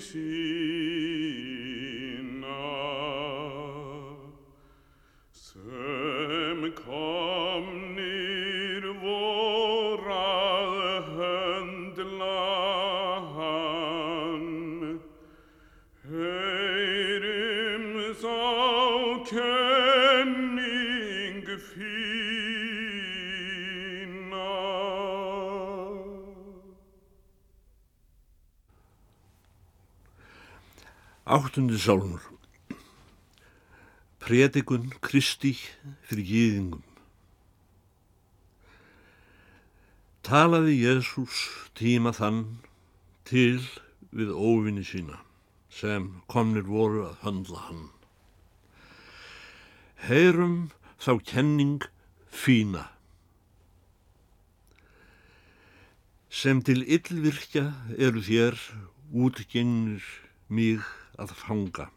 si Áttundi sálmur. Predikun Kristi fyrir gýðingum. Talaði Jésús tíma þann til við óvinni sína sem komnir voru að höndla hann. Heyrum þá kenning fína. Sem til yllvirkja eru þér útgengir mig að fanga.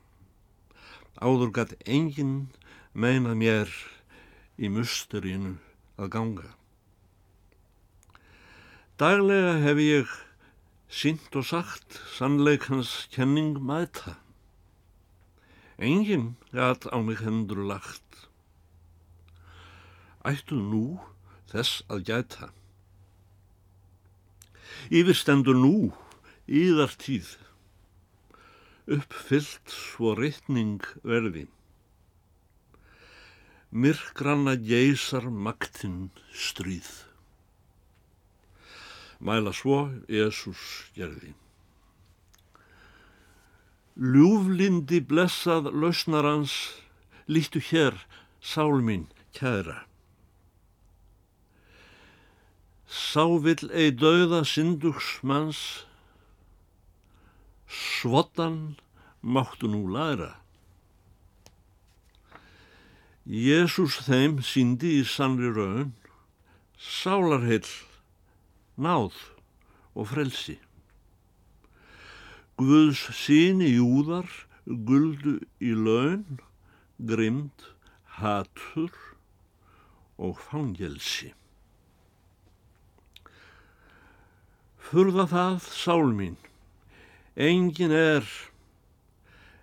Áður gatt enginn meina mér í musterinu að ganga. Daglega hef ég sínt og sagt sannleikans kenning mæta. Enginn gatt á mig hendur lagt. Ættu nú þess að gæta. Yfirstendur nú, íðar tíð uppfyllt svo rytning verði. Myrkranna geysar maktinn stríð. Mæla svo Jésús gerði. Ljúflindi blessað lausnarans lítu hér sálminn kæra. Sá vill ei dauða syndugs manns Svotan máttu nú læra. Jésús þeim síndi í sannri raun, sálarheill, náð og frelsi. Guðs síni júðar, guldu í laun, grimd, hatur og fangelsi. Furða það sál mín, Engin er,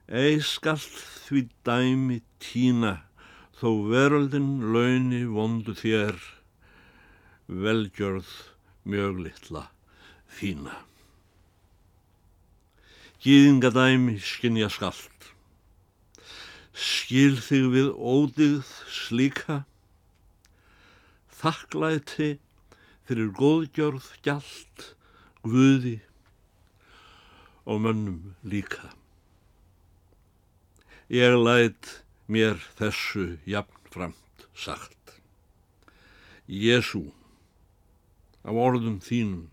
ei skallt því dæmi tína, þó veröldin launi vondu þér, velgjörð mjög litla fína. Gýðingadæmi skinja skallt, skil þig við ódigð slíka, þakklæti fyrir góðgjörð gjald, guði og mönnum líka. Ég læt mér þessu jafnframt sagt. Jésu, á orðum þínum,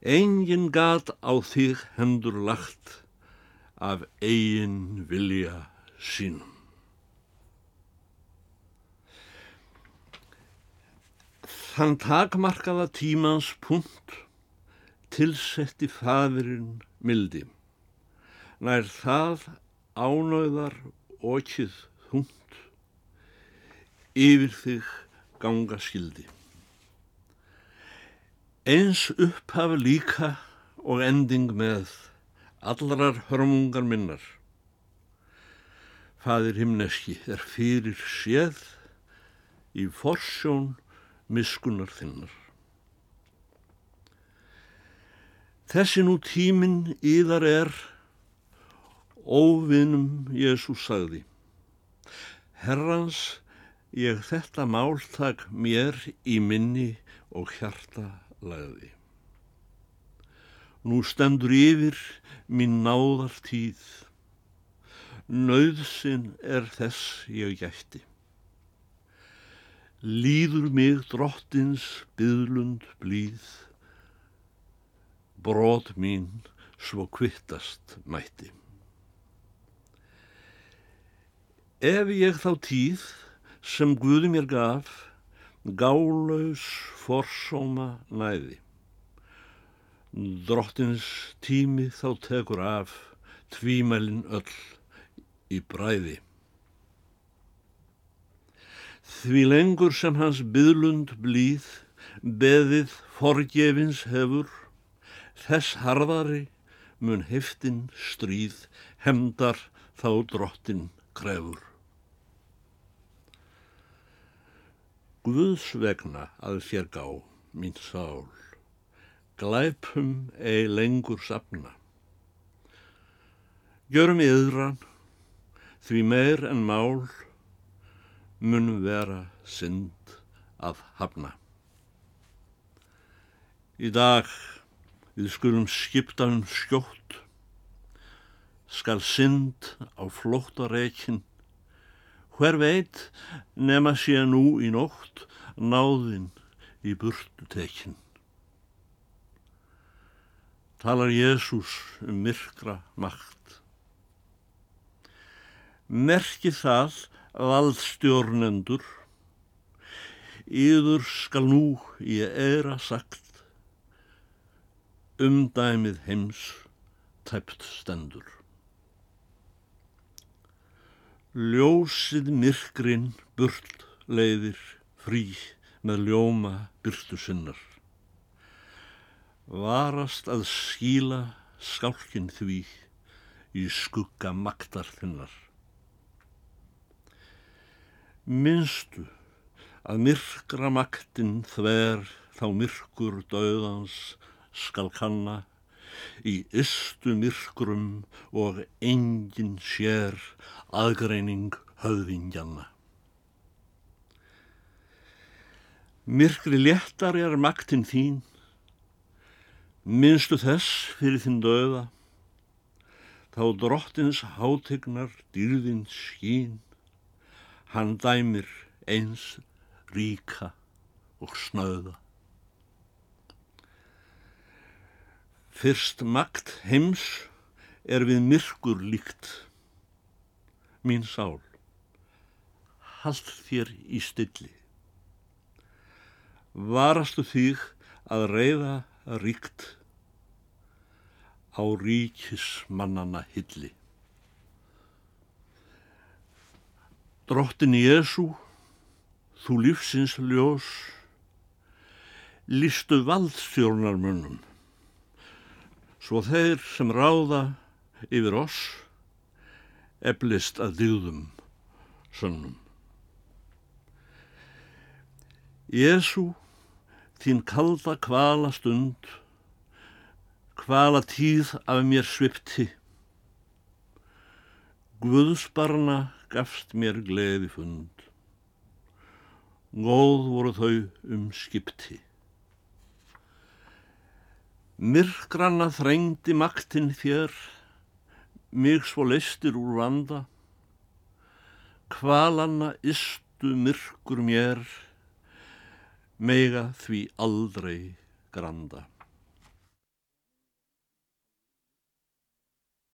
engin gat á þig hendur lagt af eigin vilja sínum. Þann takmarkaða tímans punkt tilsetti fadurinn mildi. Nær það ánöðar okið þúnt, yfir þig ganga skildi. Eins upphafa líka og ending með allrar hörmungar minnar. Fadir himneski er fyrir séð í forsjón miskunar þinnar. Þessi nú tíminn íðar er, óvinnum Jésús sagði. Herrans, ég þetta máltak mér í minni og hjarta lagði. Nú stendur yfir mín náðar tíð, Nauðsinn er þess ég gætti. Líður mig drottins byðlund blíð, brot mín svo kvittast mætti. Ef ég þá tíð sem Guði mér gaf, gálaus forsóma næði. Drottins tími þá tekur af tvímælin öll í bræði. Því lengur sem hans byðlund blíð, beðið forgefins hefur, Þess harðari mun heftin stríð hemdar þá drottin krefur. Guðs vegna að þér gá, mín sál, glæpum ei lengur sapna. Gjörum yðran, því meir en mál mun vera synd að hafna. Í dag Við skulum skipta um skjótt, skal synd á flóttareikin, hver veit nema sé nú í nótt náðin í burtu tekin. Talar Jésús um myrkra makt. Merki það valdstjórnendur, yður skal nú ég eira sagt, umdæmið heims tæpt stendur. Ljósið myrkrin burt leiðir frí með ljóma byrtu sinnar. Varast að skíla skálkin því í skugga maktar þinnar. Minstu að myrkra maktin þver þá myrkur döðans skal kanna í ystu myrkrum og engin sér aðgreining höfðingjanna. Myrkri léttar er maktin þín, minnstu þess fyrir þinn döða, þá drottins hátegnar dýrðin skín, hann dæmir eins ríka og snöða. Fyrst makt heims er við myrkur líkt, mín sál, hald þér í stilli. Varastu þig að reyða ríkt á ríkismannana hilli. Drottin Jésu, þú lífsins ljós, lístu valdstjórnarmunum, svo þeir sem ráða yfir oss eflist að dýðum sönnum. Jésu, þín kalda kvala stund, kvala tíð af mér svipti. Guðsbarna gafst mér gleði fund, góð voru þau um skipti. Myrkranna þrengdi maktinn þér, mig svo leistir úr vanda, kvalanna istu myrkur mér, mega því aldrei granda.